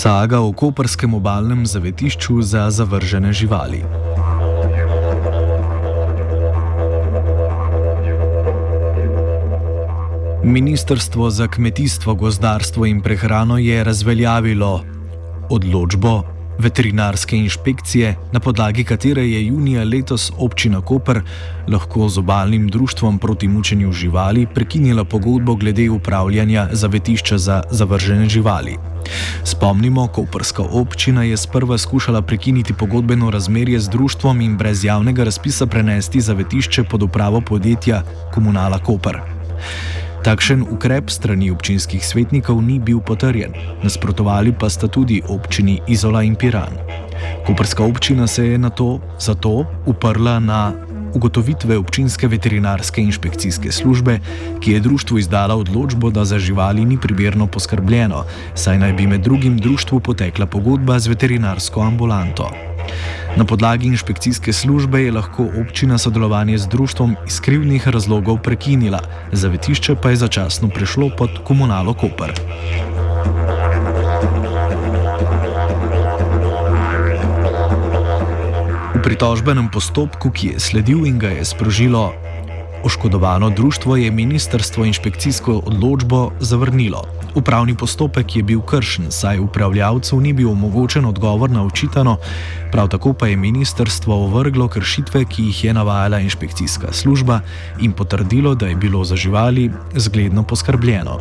Saga o koperskem obalnem zavetišču za zavržene živali. Ministrstvo za kmetijstvo, gozdarstvo in prehrano je razveljavilo odločbo veterinarske inšpekcije, na podlagi katere je junija letos občina Koper lahko z obalnim društvom proti mučenju živali prekinila pogodbo glede upravljanja zavetišča za zavržene živali. Spomnimo, Koperska občina je sprva skušala prekiniti pogodbeno razmerje z društvom in brez javnega razpisa prenesti zavetišče pod upravo podjetja Komunala Koper. Takšen ukrep strani občinskih svetnikov ni bil potrjen, nasprotovali pa sta tudi občini Izola in Piran. Koperska občina se je na to zato uprla na ugotovitve občinske veterinarske inšpekcijske službe, ki je društvu izdala odločbo, da za živali ni primerno poskrbljeno, saj naj bi med drugim društvu potekla pogodba z veterinarsko ambulanto. Na podlagi inšpekcijske službe je lahko občina sodelovanje z društvom iz krivnih razlogov prekinila, zavetišče pa je začasno prešlo pod komunalo Koper. V pritožbenem postopku, ki je sledil in ga je sprožilo oškodovano društvo, je ministrstvo inšpekcijsko odločbo zavrnilo. Upravni postopek je bil kršen, saj upravljavcu ni bil omogočen odgovor na očitano, prav tako pa je ministrstvo ovrglo kršitve, ki jih je navajala inšpekcijska služba in potrdilo, da je bilo za živali zgledno poskrbljeno.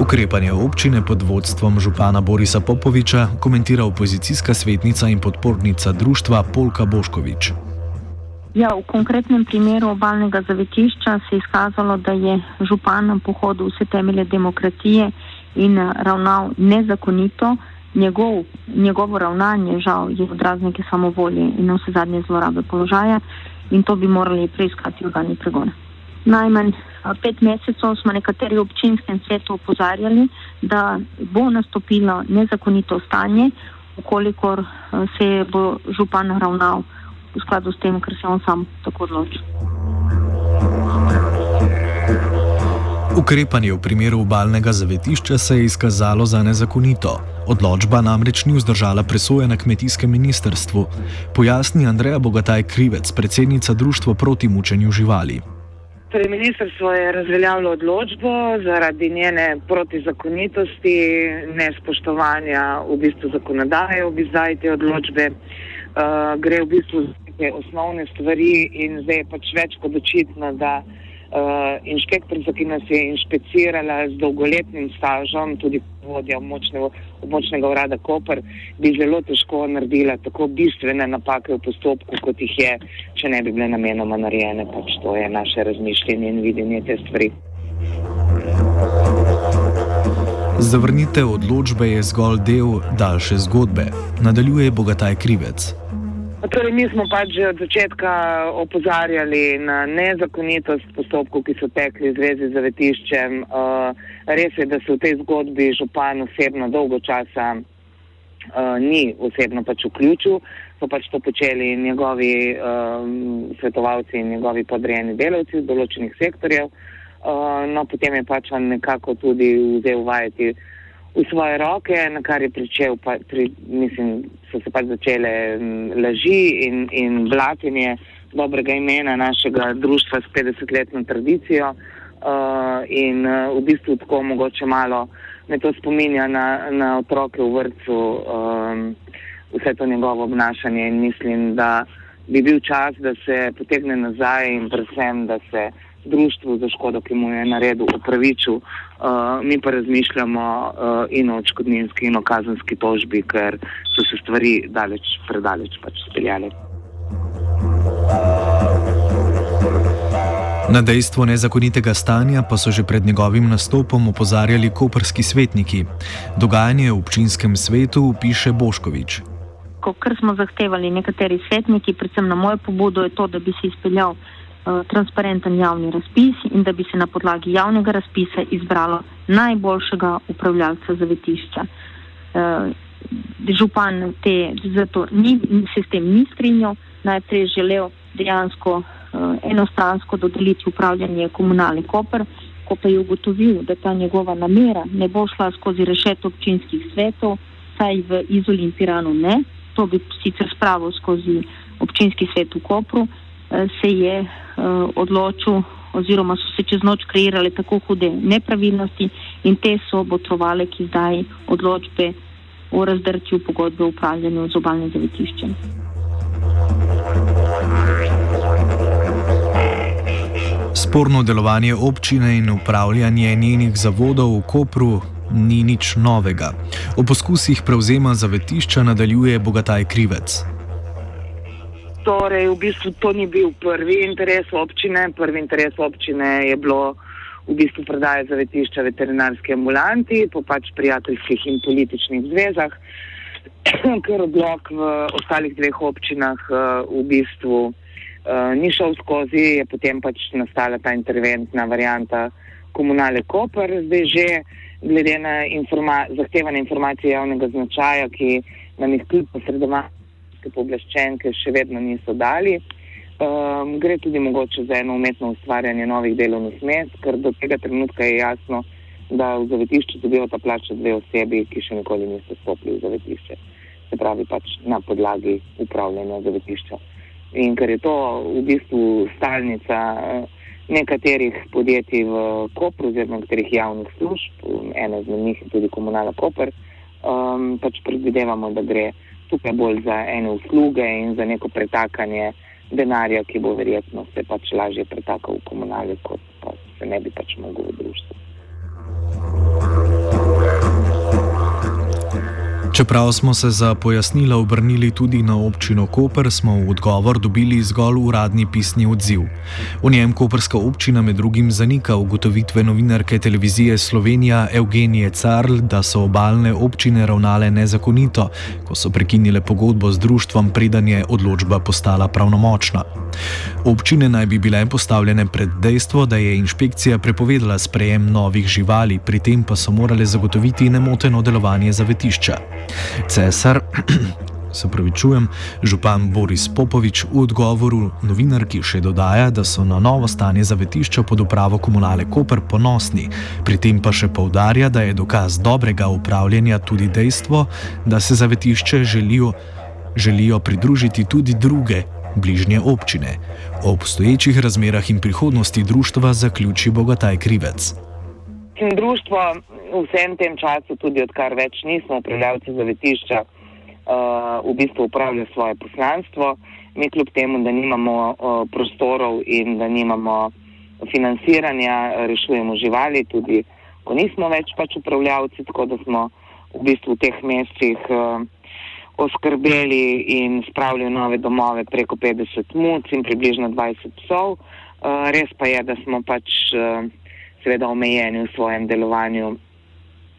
Ukrepanje občine pod vodstvom župana Borisa Popoviča komentira opozicijska svetnica in podpornica društva Polka Boškovič. Ja, v konkretnem primeru obalnega zavetišča se je izkazalo, da je župan na pohodu vse temelje demokracije in ravnal nezakonito. Njegov, njegovo ravnanje, žal, je odraz neke samovolje in vse zadnje zlorabe položaja in to bi morali preiskati organi pregona. Najmanj pet mesecev smo nekateri v občinskem svetu opozarjali, da bo nastopilo nezakonito stanje, ukolikor se bo župan ravnal v skladu s tem, ker se on sam tako odloči. Ukrepanje v primeru obalnega zavetišča se je izkazalo za nezakonito. Odločba namreč ni vzdržala presoje na kmetijskem ministrstvu, pojasni Andreja Bogataj Krivec, predsednica Društva proti mučenju živali. Torej, ministrstvo je razveljavilo odločbo zaradi njene protizakonitosti, nespoštovanja v bistvu zakonodaje, v bistvu te odločbe. Uh, gre v bistvu neke osnovne stvari in zdaj je pač več kot očitno, da uh, inšpektorica, ki nas je inšpecirala z dolgoletnim stažom, tudi vodja območnega, območnega urada Koper, bi zelo težko naredila tako bistvene napake v postopku, kot jih je, če ne bi bile namenoma narejene. Pač to je naše razmišljanje in videnje te stvari. Zavrnitev odločbe je zgolj del daljše zgodbe, nadaljuje Bogataj Krivec. Torej, mi smo pač od začetka opozarjali na nezakonitost postopkov, ki so tekli v zvezi z zavetiščem. Uh, res je, da se v tej zgodbi župan osebno dolgo časa uh, ni osebno pač vključil, so pač to počeli njegovi um, svetovalci in njegovi podrejeni delavci z določenih sektorjev. Uh, no, potem je pač on nekako tudi vzel vajeti v svoje roke, na kar je pričel, pa, pri, mislim, so se pač začele laži in, in blatenje dobrega imena našega društva s 50-letno tradicijo uh, in uh, v bistvu tako mogoče malo me to spominja na, na otroke v vrtu, um, vse to njegovo obnašanje in mislim, da bi bil čas, da se potegne nazaj in predvsem, da se društvu za škodo, ki mu je naredil, upravičil. Uh, mi pa razmišljamo uh, in o očkodninski in o kazenski tožbi, ker so se stvari daleč, predaleč pač speljale. Na dejstvo nezakonitega stanja pa so že pred njegovim nastopom opozarjali koperski svetniki. Dogajanje v občinskem svetu piše Boškovič. Kar smo zahtevali nekateri svetniki, predvsem na mojo pobudo, je to, da bi se izpeljal Eh, transparenten javni razpis in da bi se na podlagi javnega razpisa izbralo najboljšega upravljalca zavetišča. Uh, župan te zato ni, se s tem ni strinjal, najprej želel dejansko uh, enostransko dodeliti upravljanje komunalni koper, ko pa je ugotovil, da ta njegova namera ne bo šla skozi rešet občinskih svetov, saj v Izoli in Piranu ne, to bi sicer spravil skozi občinski svet v Kopru, eh, se je uh, odločil oziroma so se čez noč kreirale tako hude nepravilnosti in te so botrovale, ki zdaj odločbe o razdrtju pogodbe o upravljanju z obalnim zavetiščem. Sporno delovanje občine in upravljanje njenih zavodov v Kopru ni nič novega. O poskusih prevzema zavetišča nadaljuje Bogataj Krivec. Torej, v bistvu to ni bil prvi interes občine. Prvi interes občine je bilo v bistvu prodaje zavetišča veterinarske ambulanti po pač prijateljskih in političnih zvezah, ker odlog v ostalih dveh občinah eh, v bistvu uh, ni šel skozi, je potem pač nastala ta interventna varijanta komunale Koper, zdaj že glede na informa zahtevane informacije javnega značaja, ki nam jih kljub posredovanju pooblaščenke še vedno niso dali. Um, gre tudi mogoče za eno umetno ustvarjanje novih delovnih mest, ker do tega trenutka je jasno, da v zavetišču dobivata plačo dve osebi, ki še nikoli niso stopili v zavetišče. Se pravi pač na podlagi upravljanja zavetišča. In ker je to v bistvu stalnica eh, nekaterih podjetij v Kopru, oziroma nekaterih javnih služb, ena izmed njih je tudi komunala Koper, um, pač predvidevamo, da gre tukaj bolj za ene usluge in za neko pretakanje denarja, ki bo verjetno se pač lažje pretakal v komunali, kot pa se ne bi pač mogel v družbi. Čeprav smo se za pojasnila obrnili tudi na občino Koper, smo v odgovor dobili zgolj uradni pisni odziv. V njem Koperska občina med drugim zanika ugotovitve novinarke televizije Slovenija Evgenije Carl, da so obaljne občine ravnale nezakonito, ko so prekinile pogodbo z društvom, preden je odločba postala pravnomočna. Občine naj bi bile postavljene pred dejstvo, da je inšpekcija prepovedala sprejem novih živali, pri tem pa so morale zagotoviti nemoteno delovanje zavetišča. Cesar, se pravi, čujem, župan Boris Popovič v odgovoru novinarki še dodaja, da so na novo stanje zavetišča pod upravo komunale Koper ponosni, pri tem pa še povdarja, da je dokaz dobrega upravljanja tudi dejstvo, da se zavetišče želijo, želijo pridružiti tudi druge. Bližnje občine. O obstoječih razmerah in prihodnosti društva zaključi Bogataj Krivec. Društvo vsem tem času, tudi odkar več nismo upravljavci zavetišča, uh, v bistvu upravlja svoje poslanstvo. Mi kljub temu, da nimamo uh, prostorov in da nimamo financiranja, rešujemo živali, tudi ko nismo več pač upravljavci, tako da smo v bistvu v teh mesecih uh, oskrbeli in spravili nove domove preko 50 muc in približno 20 psov. Uh, res pa je, da smo pač uh, seveda omejeni v svojem delovanju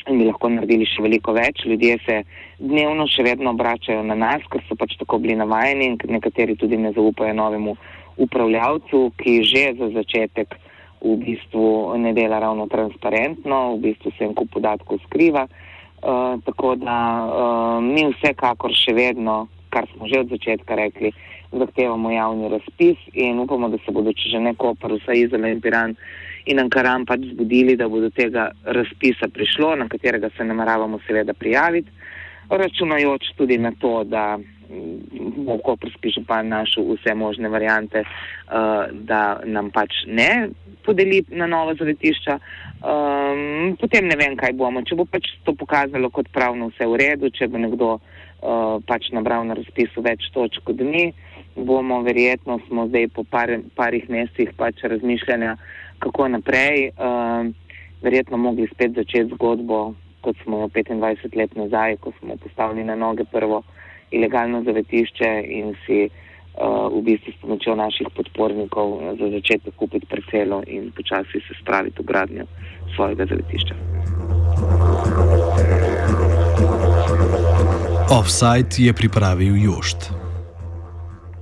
in bi lahko naredili še veliko več. Ljudje se dnevno še vedno obračajo na nas, ker so pač tako bili navajeni in nekateri tudi ne zaupajo novemu upravljavcu, ki že za začetek v bistvu ne dela ravno transparentno, v bistvu se en kup podatkov skriva. Uh, tako da uh, mi vsekakor še vedno, kar smo že od začetka rekli, zahtevamo javni razpis in upamo, da se bodo, če že neko, pa vsaj Izrael in Piran, in Ankaram pač zbudili, da bo do tega razpisa prišlo, na katerega se nameravamo seveda prijaviti, računajoč tudi na to, da bo koprski župan našel vse možne variante, uh, da nam pač ne podeli na novo zavetišča. Um, potem ne vem, kaj bomo. Če bo pač to pokazalo kot pravno vse v redu, če bo nekdo uh, pač nabral na razpisu več točk kot mi, bomo verjetno smo zdaj po par, parih mesecih pač razmišljanja, kako naprej. Uh, verjetno mogli spet začeti zgodbo, kot smo jo 25 let nazaj, ko smo postavili na noge prvo ilegalno zavetišče in si uh, v bistvu s pomočjo naših podpornikov za začetek kupiti parcelo in počasi se spraviti v gradnjo svojega zavetišča. Offside je pripravil Jošt.